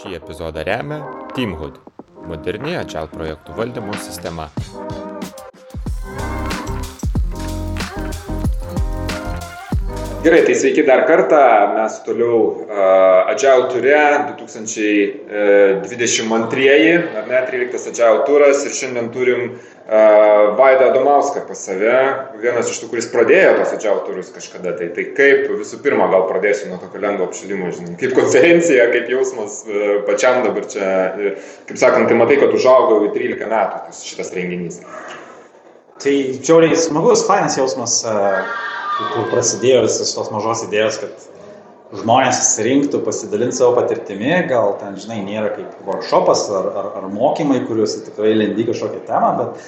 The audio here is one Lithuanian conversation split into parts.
Šį epizodą remia Teamhood - moderni Agile projektų valdymo sistema. Gerai, tai sveiki dar kartą. Mes toliau uh, Agile turė 2022, ar ne, 13 Agile turas ir šiandien turim uh, Vaidą Domauską pas save, vienas iš tų, kuris pradėjo tos Agile turus kažkada. Tai, tai kaip, visų pirma, gal pradėsiu nuo tokio lengvo apšilimo, žinai, kaip konferencija, kaip jausmas uh, pačiam dabar čia, kaip sakant, tai matai, kad užaugau į 13 metų šitas renginys. Tai džiaugiai smagus, fainas jausmas. Uh kur prasidėjo visas tos mažos idėjos, kad žmonės susirinktų, pasidalinti savo patirtimi, gal ten, žinai, nėra kaip workshopas ar, ar, ar mokymai, kuriuose tikrai lendi kažkokią temą, bet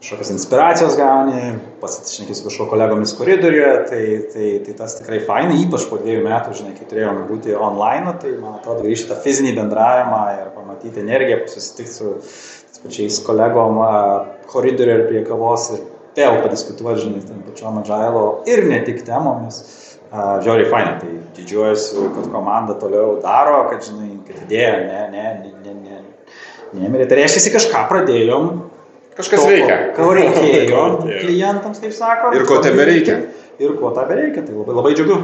kažkokios inspiracijos gauni, pasitišneki su kažko kolegomis koridoriuje, tai, tai, tai tas tikrai fainai, ypač po dviejų metų, žinai, kai turėjome būti online, tai man atrodo grįžti tą fizinį bendravimą ir pamatyti energiją, susitikti su pačiais kolegom koridoriuje ir prie kavos ir vėl padiskutuoti, žinai, ten pačiom agilo ir ne tik temomis. Uh, žiauriai fainai, tai didžiuojuosi, kad komanda toliau daro, kad, žinai, kad idėja ne, ne, ne, ne, ne, nemirė. Tai reiškia, kažką pradėjom. Kažkas to, veikia. Ko reikėjo klientams, kaip sako. Ir ko tebe reikia. Ir ko tebe reikia, tai labai, labai džiugu.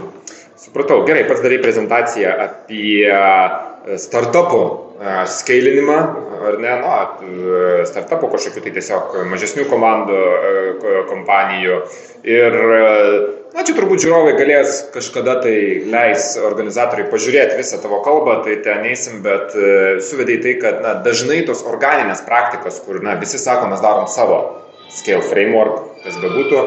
Supratau, gerai, pats darai prezentaciją apie startupų skailinimą, ar ne, nu, startupų kažkokių tai tiesiog mažesnių komandų, kompanijų. Ir, na, čia turbūt žiūrovai galės kažkada tai leis organizatoriai pažiūrėti visą tavo kalbą, tai ten neįsim, bet suvedai tai, kad, na, dažnai tos organinės praktikos, kur, na, visi sako, mes darom savo scale framework, kas bebūtų,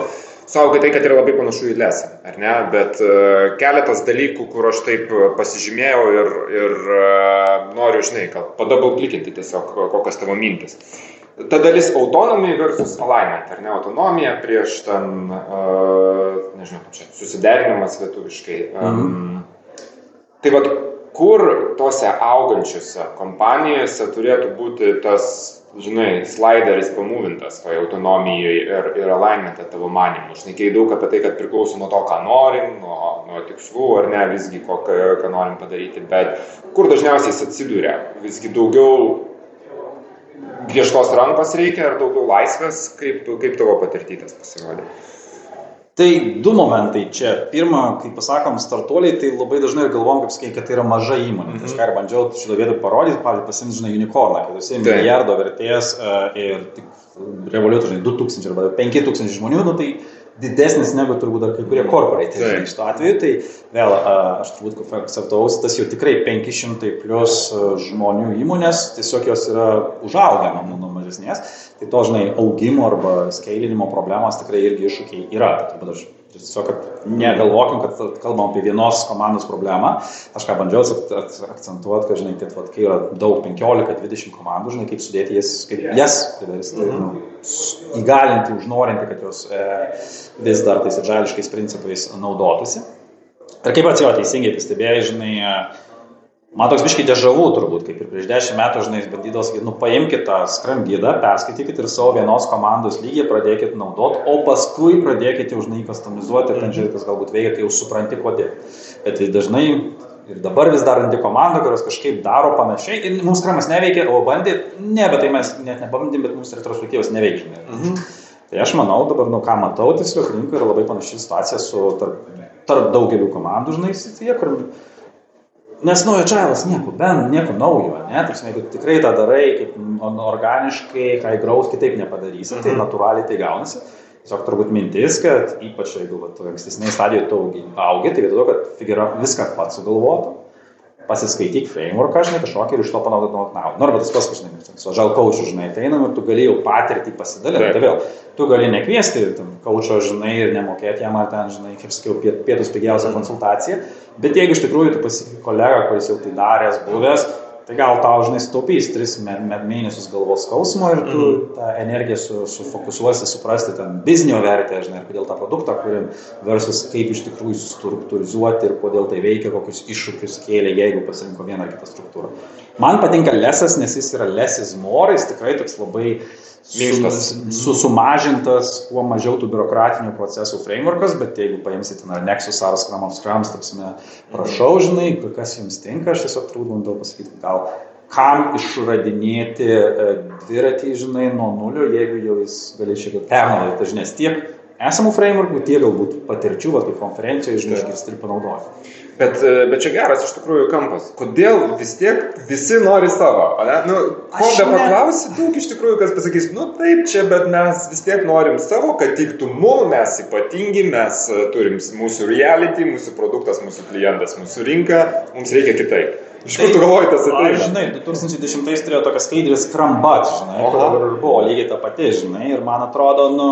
Saugai tai, kad yra labai panašu į lesą, ar ne? Bet uh, keletas dalykų, kur aš taip pasižymėjau ir, ir uh, noriu, žinai, kad padabau klikinti tiesiog, kokios tavo mintis. Ta dalis autonomy versus alignment, ar ne? Autonomija prieš ten, uh, nežinau, čia susiderinimas lietuviškai. Um, mhm. Tai vad, kur tose augančiose kompanijose turėtų būti tas žinai, slideris pamūvintas toje autonomijoje ir, ir alignmente tavo manimu. Šnekėjai daug apie tai, kad priklauso nuo to, ką norim, nuo, nuo tikslų ar ne, visgi ko, ką norim padaryti, bet kur dažniausiai jis atsiduria? Visgi daugiau griežtos rankos reikia ar daugiau laisvės, kaip, kaip tavo patirtytas pasirodė? Tai du momentai čia. Pirma, kai pasakom startuoliai, tai labai dažnai galvom, kaip sakai, kad tai yra maža įmonė. Mm -hmm. Kažką ir bandžiau šitą vietą parodyti, pavyzdžiui, pasimti, žinai, unicorną, kad esi milijardo vertės uh, ir tik revoliutų, žinai, 2000 arba 5000 žmonių, nu, tai didesnis negu turbūt dar kai kurie korporatai. Tai šituo atveju, tai vėl aš turbūt akceptavausi, tas jau tikrai 500 plus žmonių įmonės, tiesiog jos yra užaugę nuo, nuo mažesnės, tai to, žinai, augimo arba skailinimo problemos tikrai irgi iššūkiai yra. Tai turbūt aš Tiesiog, kad negalvokim, kad kalbam apie vienos komandos problemą. Aš ką bandžiau akcentuoti, kad, žinai, kad, vat, kai yra daug 15-20 komandų, žinai, kaip sudėti jas, kaip jas priversti, mhm. nu, įgalinti, užnorinti, kad jos e, vis dar tais agiliškais principais naudotųsi. Ir kaip atsijo teisingai pastebėjai, žinai, e, Man toks biškai dežavų turbūt, kaip ir prieš dešimt metų, žinai, bandydavo sakyti, nu paimkite tą skrambydą, perskaitykite ir savo vienos komandos lygiai pradėkite naudoti, o paskui pradėkite už tai customizuoti ir ten žiūrėti, kas galbūt veikia, kai jau supranti kodėl. Bet tai dažnai ir dabar vis dar randi komandą, kurios kažkaip daro panašiai ir mums skramas neveikia, o bandė, ne, bet tai mes net nebandėm, bet mums retrospektyvos neveikia. Mhm. Tai aš manau, dabar, nu ką matau, tiesiog rinkoje yra labai panaši situacija su tarp, tarp daugelių komandų, žinai, sityje, kur Nes naujo čialas nieko, bent nieko naujo, ne? Tarsi, jeigu tikrai tą darai kaip organiškai, ką įgraus, kitaip nepadarysi, tai mhm. natūraliai tai gaunasi. Tiesiog turbūt mintis, kad ypač jeigu ankstesnėje stadijoje tu augi, tai vietoj to, kad figūra viską pats sugalvotų, pasiskaityk frameworką, žinai, kažkokį ir iš to panaudot naudą. Nu, arba tas pats, žinai, su žal kaučiu, žinai, tai einam ir tu gali jau patirtį pasidalinti. Tai vėl, tu gali nekviesti kaučio, žinai, ir nemokėti jam ar ten, žinai, kaip sakiau, pietus pigiausią konsultaciją, bet jeigu iš tikrųjų tu pasitikė kolegą, kuris jau tai daręs, buvęs, Tai gal tau, žinai, sutaupys 3 mėnesius galvos skausmo ir tu mm. tą energiją su, sufokusuosi, suprasti ten biznio vertę, žinai, kodėl tą produktą kuriam, versus kaip iš tikrųjų struktūrizuoti ir kodėl tai veikia, kokius iššūkius kėlė, jeigu pasirinko vieną ar kitą struktūrą. Man patinka lesas, nes jis yra lesis more, jis tikrai toks labai Minkštas. su, sumažintas, kuo mažiau tų biurokratinių procesų frameworkas, bet jeigu paimsite ar Nexus ar Scrum of Scrums, tapsime, prašau, žinai, kas jums tinka, aš tiesiog turbūt bandau pasakyti, gal kam išradinėti e, dviratį, žinai, nuo nulio, jeigu jau jis šiek tiek pernaudoti žinias tiek esamų frameworkų, tiek galbūt patirčių, va, kaip konferencijoje, išgirsti ir panaudoti. Bet, e, bet čia geras iš tikrųjų kampas. Kodėl vis tiek visi nori savo? ane? Nu, ko Aš be ne- paklausi, daug iš tikrųjų kas pasakys, nu taip čia, bet mes vis tiek norim savo, kad tiktų mum, mes ypatingi, mes e, turim mūsų reality, mūsų produktas, mūsų klientas, mūsų rinka, mums reikia kitaip. Iš kur tu galvoji tas Aš, ateina? žinai, 2010 turėjo tokią skaidrį skrambat, žinai, Aha. kur buvo lygiai ta pati, žinai, ir man atrodo, nu,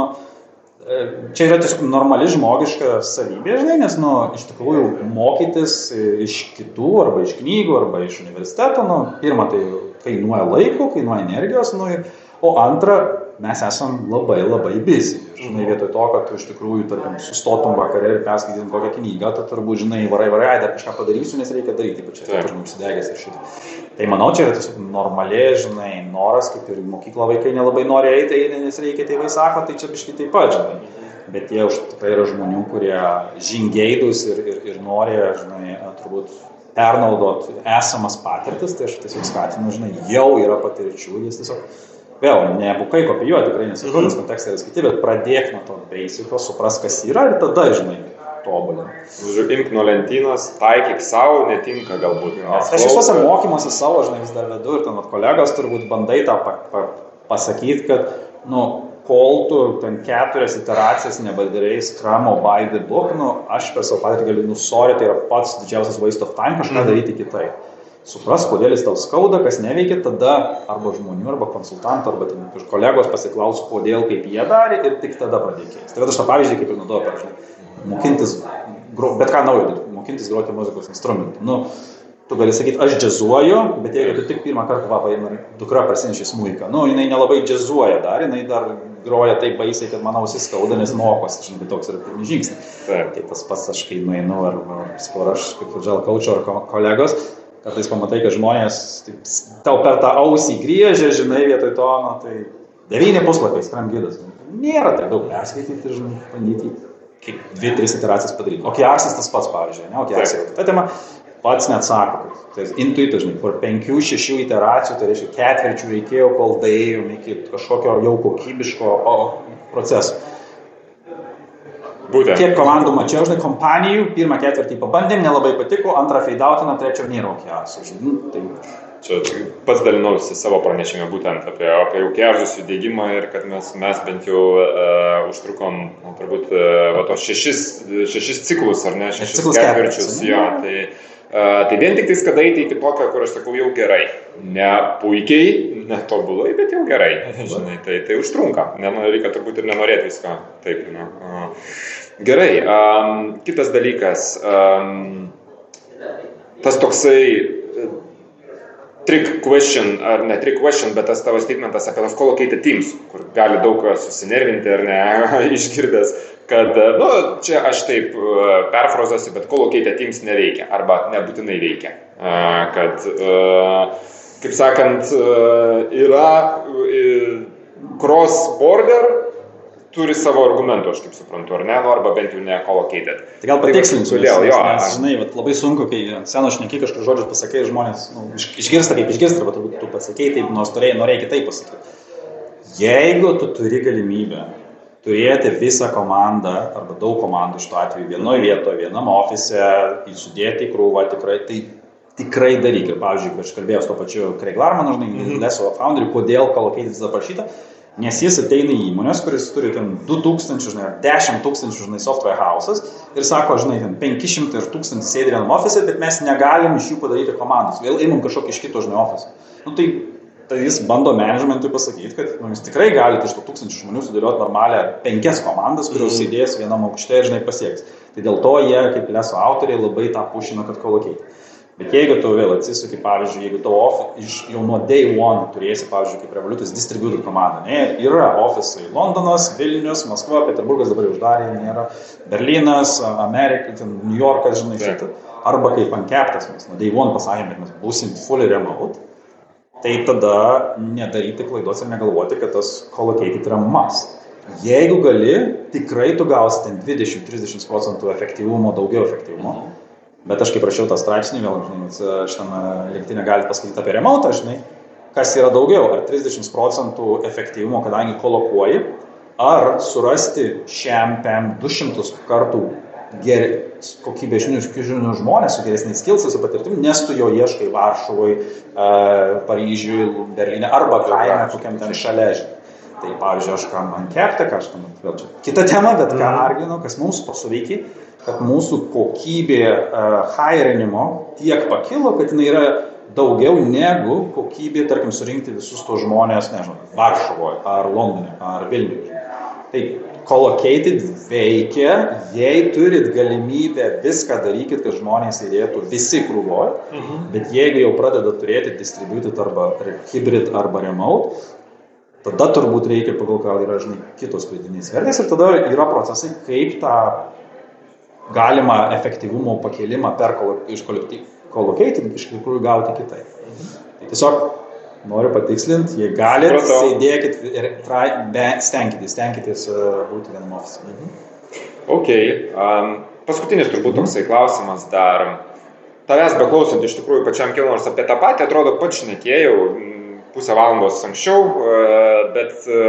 čia yra tiesiog normali žmogiška savybė, žinai, nes, nu, iš tikrųjų mokytis iš kitų, arba iš knygų, arba iš universiteto, nu, pirmą tai kainuoja laiko, kainuoja energijos, nu, o antra, mes esam labai labai busy. Žinai, vietoj to, kad tu iš tikrųjų, tarkim, sustotum vakare ir perskaitytum kokią knygą, tu turbūt, žinai, varai, varai, ai, dar kažką padarysiu, nes reikia daryti, ypač čia, žinai, užsidegęs ir šitą. Tai manau, čia yra tiesiog normaliai, žinai, noras, kaip ir į mokyklą vaikai nelabai nori eiti, nes reikia, tėvai sako, tai čia biškai taip pat, žinai. Bet jie už tikrai yra žmonių, kurie žingeidus ir, ir, ir nori, žinai, turbūt pernaudot esamas patirtis, tai aš tiesiog skatinu, žinai, jau yra patirčių, jis tiesiog Vėl, nebukai kopijuoti, tikrai nesakau, nes kontekstai yra skirti, bet pradėk nuo to basico, supras, kas yra ir tada, žinai, tobulin. Žodžiu, imk nuo lentynos, taikyk savo, netinka galbūt. Aš šituose mokymuose savo, žinai, vis dar vedu ir ten kolegos turbūt bandai tą pa, pa, pasakyti, kad, nu, kol tu ten keturias iteracijas nebadarai skramo by the book, nu, aš per savo patirtį galiu nusoryti, tai yra pats didžiausias waste of time kažką Mhm. daryti kitaip. Supras, kodėl jis tau skauda, kas neveikia, tada arba žmonių, arba konsultantų, arba ten kolegos pasiklaus, kodėl, kaip jie darė ir tik tada pradėk keisti. Tai aš tą pavyzdį kaip ir naudoju, pavyzdžiui, mokintis, gro, bet ką naujo, mokintis groti muzikos instrumentų. Nu, tu gali sakyti, aš džiazuoju, bet jeigu tu tik pirmą kartą, va, paima dukra prasinešė smūką, nu, jinai nelabai džiazuoja dar, jinai dar groja taip baisiai, kad man ausis skauda, nes mokosi, žinai, toks yra pirmas žingsnis. Tai tas pats aš, kai nueinu, ar sakau, ar aš kaip žal kaučio, ar ko- kolegos, kartais pamatai, kad žmonės taip, tau per tą ausį griežia, žinai, vietoj to, nu, tai devyni puslapiai, skram gydas. Nėra taip daug perskaityti, žinai, bandyti kaip dvi, tris iteracijas padaryti. O kiarsas tas pats, pavyzdžiui, ne, o kiarsas yra kita tema, pats net sako, kad tai intuitas, žinai, po penkių, šešių iteracijų, tai reiškia ketvirčių reikėjo, kol daėjom iki kažkokio jau kokybiško o, proceso. Būtent. Kiek komandų mačiau, žinai, kompanijų, pirmą ketvirtį pabandėm, nelabai patiko, antrą feidautina, trečio nėra žinai. Nu, tai Čia pats dalinausi savo pranešime būtent apie, apie jaukiažus judėjimą ir kad mes, mes bent jau uh, užtrukom na, turbūt uh, va, tos šešis, šešis ciklus, ar ne, šešis ketvirčius. Jo, tai, uh, tai vien tik tais, kad eiti iki tokio, kur aš sakau, jau gerai. Ne puikiai, ne tobulai, bet jau gerai. Žinai, tai, tai užtrunka. Neno, reikia turbūt ir nenorėti visko. Taip, ne. Uh, gerai. Um, kitas dalykas. Um, tas toksai e, trick question, ar ne trick question, bet tas tavo statementas apie tos collocated teams, kur gali daug susinervinti ar ne, išgirdęs, kad, nu, čia aš taip e, perfrazuosiu, bet collocated teams neveikia, arba nebūtinai veikia. E, Kad, e, kaip sakant, e, yra e, cross border, turi savo argumentų, aš kaip suprantu, ar ne, nu, arba bent jau ne collocated. Tai gal patikslinsiu, Kodėl, nes, jo. nes, žinai, vat, labai sunku, kai seno šneki kažkokius žodžius pasakai, žmonės nu, iš- išgirsta kaip išgirsta, arba turbūt tu pasakei taip, nors turėjai, norėjai kitaip pasakyti. Jeigu tu turi galimybę turėti visą komandą, arba daug komandų šituo atveju, vienoje vietoje, vienam ofise, įsudėti į krūvą, tikrai, tai tikrai daryk. Ir, pavyzdžiui, kai aš kalbėjau su to pačiu Craig Larmanu, žinai, mm -hmm. Leso founderiu, kodėl Collocated aprašyta, Nes jis ateina į įmonės, kuris turi ten 2000, žinai, ar 10 tūkstančių, žinai, software houses ir sako, žinai, ten 500 ir 1000 sėdi vienam ofise, bet mes negalim iš jų padaryti komandos. Vėl imam kažkokį iš kito, žinai, ofisą. Nu, tai, tai jis bando managementui pasakyti, kad nu, jūs tikrai galite iš tų tūkstančių žmonių sudėlioti normalią penkias komandas, kurios mm. sėdės vienam aukšte ir, žinai, pasieks. Tai dėl to jie, kaip leso autoriai, labai tą pušina, kad kolokiai. Bet jeigu tu vėl atsisuki, pavyzdžiui, jeigu off, iš, jau nuo day one turėsi, pavyzdžiui, kaip Revolutus distributor komanda, ne, yra ofisai Londonas, Vilnius, Maskva, Peterburgas dabar uždarė, nėra, Berlynas, Amerika, New Yorkas, žinai, šitą. Arba kaip Ankeptas, mes nuo day one pasakėme, kad mes būsim fully remote. tai tada nedaryti klaidos ir negalvoti, kad tas collocated yra must. Jeigu gali, tikrai tu gausi ten 20-30 procentų efektyvumo, daugiau efektyvumo. Bet aš kaip rašiau tą straipsnį, vėl, žinai, šitame linktinė galite paskaityti apie remontą, žinai, kas yra daugiau, ar 30 procentų efektyvumo, kadangi kolokuoji, ar surasti šiam PM 200 kartų geri, kokybėžinius žinių žmonės su geresniais skilsais, su patirtim, nes tu jo ieškai Varšuvai, uh, Paryžiui, Berlyne arba kaime kokiam ten šalia. Tai pavyzdžiui, aš ką man kepte, ką aš tam, vėl čia kita tema, bet ką Mhm. arginu, kas mums pasuveikia, kad mūsų kokybė uh, hirinimo tiek pakilo, kad jinai yra daugiau negu kokybė, tarkim, surinkti visus tos žmonės, nežinau, Varšuvoje ar Londone ar Vilniuje. Tai collocated veikia, jei turit galimybę viską darykit, kad žmonės įdėtų visi krūvoje, Mhm. bet jeigu jau pradeda turėti distributed arba hybrid arba remote, tada turbūt reikia pagal ką yra, žinai, kitos pridinės vertės ir tada yra procesai, kaip tą galimą efektyvumo pakelimą per kolo- iš tikrųjų gauti kitaip. Tai tiesiog noriu patikslinti, jei galit, Supratau. sėdėkit ir try, be, stenkitės, stenkitės uh, būti vienam ofise. Ok. Um, paskutinis turbūt toksai klausimas dar. Tavęs beklausant iš tikrųjų pačiam kilo nors apie tą patį, atrodo, pats šnekėjau pusę valandos anksčiau, e, bet e,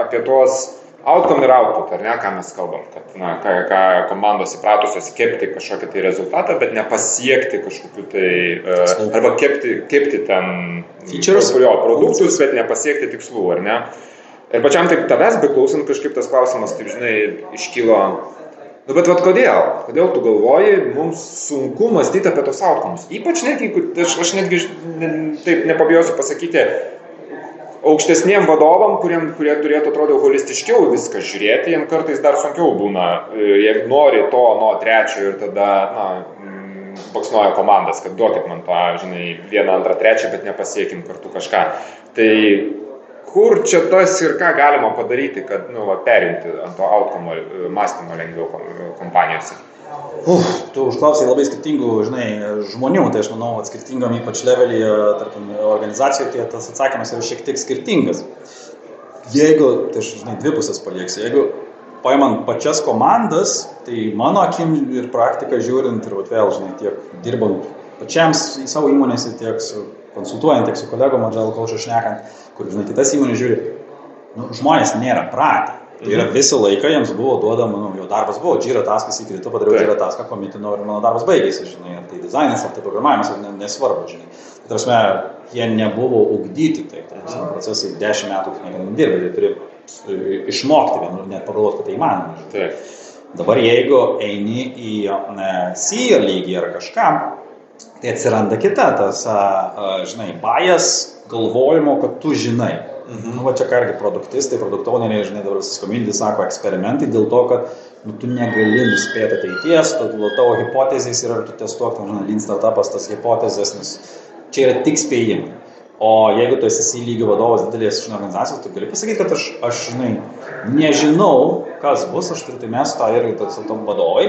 apie tuos outcome ir output, ar ne, ką mes kalbam, kad, na, ką, ką komandos įpratusios kepti kažkokį tai rezultatą, bet nepasiekti kažkokiu tai, Tikslų. arba kepti, kepti ten Features. jo produktus, bet nepasiekti tikslų, ar ne? Ir pačiam taip tavęs beklausant kažkaip tas klausimas, taip žinai, iškylo. Nu, bet vad kodėl? Kodėl tu galvoji, mums sunku mąstyti apie tos outcomes? Ypač netgi, aš, aš netgi ne, taip nepabijosiu pasakyti, aukštesniem vadovam, kuriem, kurie turėtų, atrodo, holistiškiau viską žiūrėti, jiems kartais dar sunkiau būna, e, jeigu nori to, nuo trečio ir tada, na, mm, baksnoja komandas, kad duokit man tą, žinai, vieną, antrą, trečią, bet nepasiekim kartu kažką. Tai kur čia tas ir ką galima padaryti, kad, nu, va, perimti ant to outcome e, mąstymo lengviau kom- kompanijose? Uf, tu užklausai labai skirtingų, žinai, žmonių, tai aš manau, skirtingam ypač levelyje, tarkim, organizacijoje, tai tas atsakymas yra šiek tiek skirtingas. Jeigu, tai aš, žinai, dvi pusės palieksiu, jeigu paimant pačias komandas, tai mano akim ir praktika žiūrint, ir vėl, žinai, tiek dirbant pačiam s- į savo įmonėse, tiek su konsultuojant, tiek su kolegom Agile Coach šnekant, kur, žinai, kitas įmonės žiūri, nu, žmonės nėra pratę. Tai yra visą laiką jiems buvo duodama, nu, jo darbas buvo, džyra taskas įkrito, padariau džyra taską, komitinau ir mano darbas baigėsi, žinai, ar tai dizainas, ar tai programavimas, ar ne, nesvarbu, žinai. Tai tarsi, jie nebuvo ugdyti, tai ta prasme, procesai dešimt metų niekada nedirba, jie turi e, išmokti, vienu, net pagalvoti, kad tai įmanoma. Dabar jeigu eini į ne, SEER lygį ar kažką, tai atsiranda kita, tas, a, a, žinai, bajas galvojimo, kad tu žinai. Mhm. Nu, va čia ką irgi produktistai, produktoneriai, žinai, dabar visas komunidis sako eksperimentai dėl to, kad nu, tu negali nuspėti ateities, todėl tavo hipotezės yra, tu testuok, tam, žinai, lean startupas tas hipotezės, nes čia yra tik spėjimai. O jeigu tu esi C lygio vadovas didelės žinai, organizacijos, tu gali pasakyti, kad aš, aš, žinai, nežinau, kas bus, aš turiu tai mes tą irgi tas tom vadovai.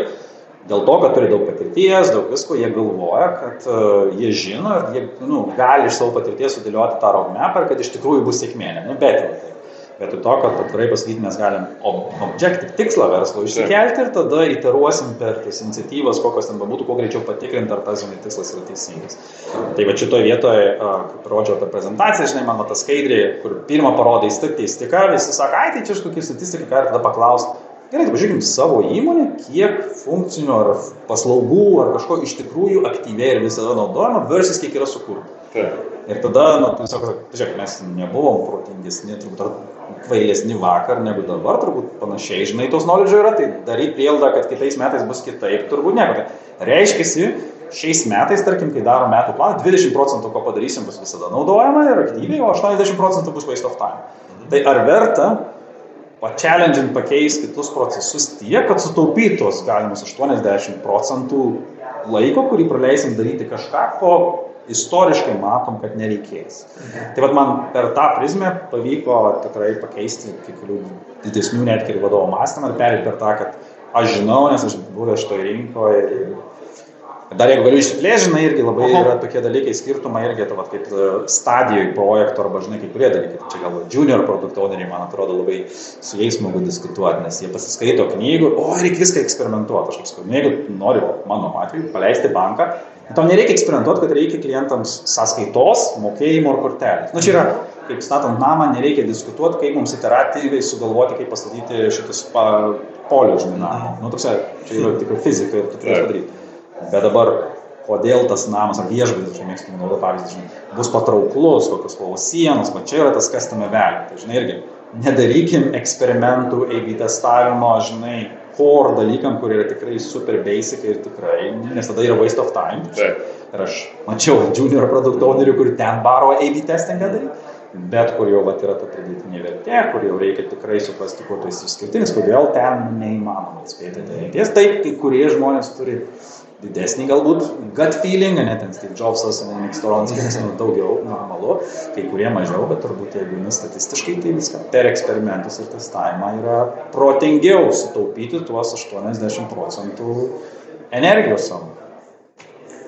Dėl to, kad turi daug patirties, daug visko, jie galvoja, kad uh, jie žino ir jie nu, gali iš savo patirties sudėlioti tą roadmapą ir kad iš tikrųjų bus sėkmė. Nu, bet jau tai. Vietoj to, kad atvirai pasakyti, mes galim ob- objective tikslą verslo išsikelti ir tada iteruosim per tas iniciatyvas, kokios ten bebūtų, kuo greičiau patikrinti, ar tas žinai, tikslas yra teisingas. Tai va šitoje vietoje, kaip rodžiau per prezentaciją, žinai, mano ta skaidrė, kur pirmą parodai statistiką, visi sako, ai, tai čia kažkokia statistika, ką ir tada paklausti. Gerai, tai pažiūrėkim savo įmonę, kiek funkcinių ar paslaugų ar kažko iš tikrųjų aktyviai ir visada naudojama versus kiek yra sukurta. Taip. Ir tada, na, tiesiog, žiūrėk, mes nebuvom protingesni, turbūt ar kvailesni vakar negu dabar, turbūt panašiai, žinai, tos knowledge yra, tai daryti prielaidą, kad kitais metais bus kitaip, turbūt nieko. Tai reiškia, šiais metais, tarkim, kai darom metų planą, 20 procentų, ko padarysim, bus visada naudojama ir aktyviai, o 80 procentų bus waste of time. Tai ar verta pa-challenging pakeisti kitus procesus tiek, kad sutaupytų tos galimus 80 procentų laiko, kurį praleisim daryti kažką, ko istoriškai matom, kad nereikės. Tai vad man per tą prizmę pavyko tikrai pakeisti kurių didesnių netgi ir vadovo mąstymą ir perėti per tą, kad aš žinau, nes aš buvęs šitoje rinkoje ir Dar jeigu galiu išsiplėsti, žinai, irgi labai Aha. yra tokie dalykai, skirtumai irgi, tai, vat, kaip e, stadijoj projekto arba, žinai, kai kurie dalykai. Tai Čia gal junior produkto owneriai, man atrodo, labai su jais smagu diskutuoti, nes jie pasiskaito knygų, o reikia viską eksperimentuoti. Aš kaip sakau, jeigu nori, mano atveju, paleisti banką, tau nereikia eksperimentuoti, kad reikia klientams sąskaitos, mokėjimo ar kortelės. Na, čia yra, kaip statant namą, nereikia diskutuoti, kaip mums iteratyviai sugalvoti, kaip pastatyti šitus pa, polius, žinai, namo. Nu, toks, čia yra tikrai fizika ir tu turi padaryti. Bet dabar, kodėl tas namas ar viešbutis, aš mėgstu naudoti pavyzdį, žinai, bus patrauklus, kokios spalvos sienos, va čia yra tas custom value. Tai, žinai, irgi nedarykim eksperimentų, AB testavimo, žinai, core dalykam, kurie yra tikrai super basic ir tikrai, nes tada yra waste of time. Taip. Ir aš mačiau junior produkto ownerių, kur ten baro AB testingą daryti. Bet kur jau vat, yra ta pridėtinė vertė, kur jau reikia tikrai suprasti, kuo esi išskirtinis, kodėl ten neįmanoma atspėti ateities. Taip, kai kurie žmonės turi didesnį galbūt gut feeling, net ten Steve Jobsas, Nick Storonskis, nu, daugiau normalu, kai kurie mažiau, bet turbūt jeigu nu, statistiškai tai viską per eksperimentus ir testavimą yra protingiau sutaupyti tuos 80 procentų energijos savo.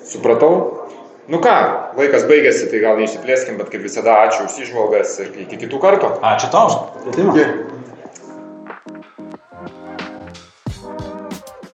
Supratau. Nu ką, laikas baigėsi, tai gal neišsiplėskim, bet kaip visada ačiū už išvalgas ir iki kitų kartų. Ačiū tau. Iki.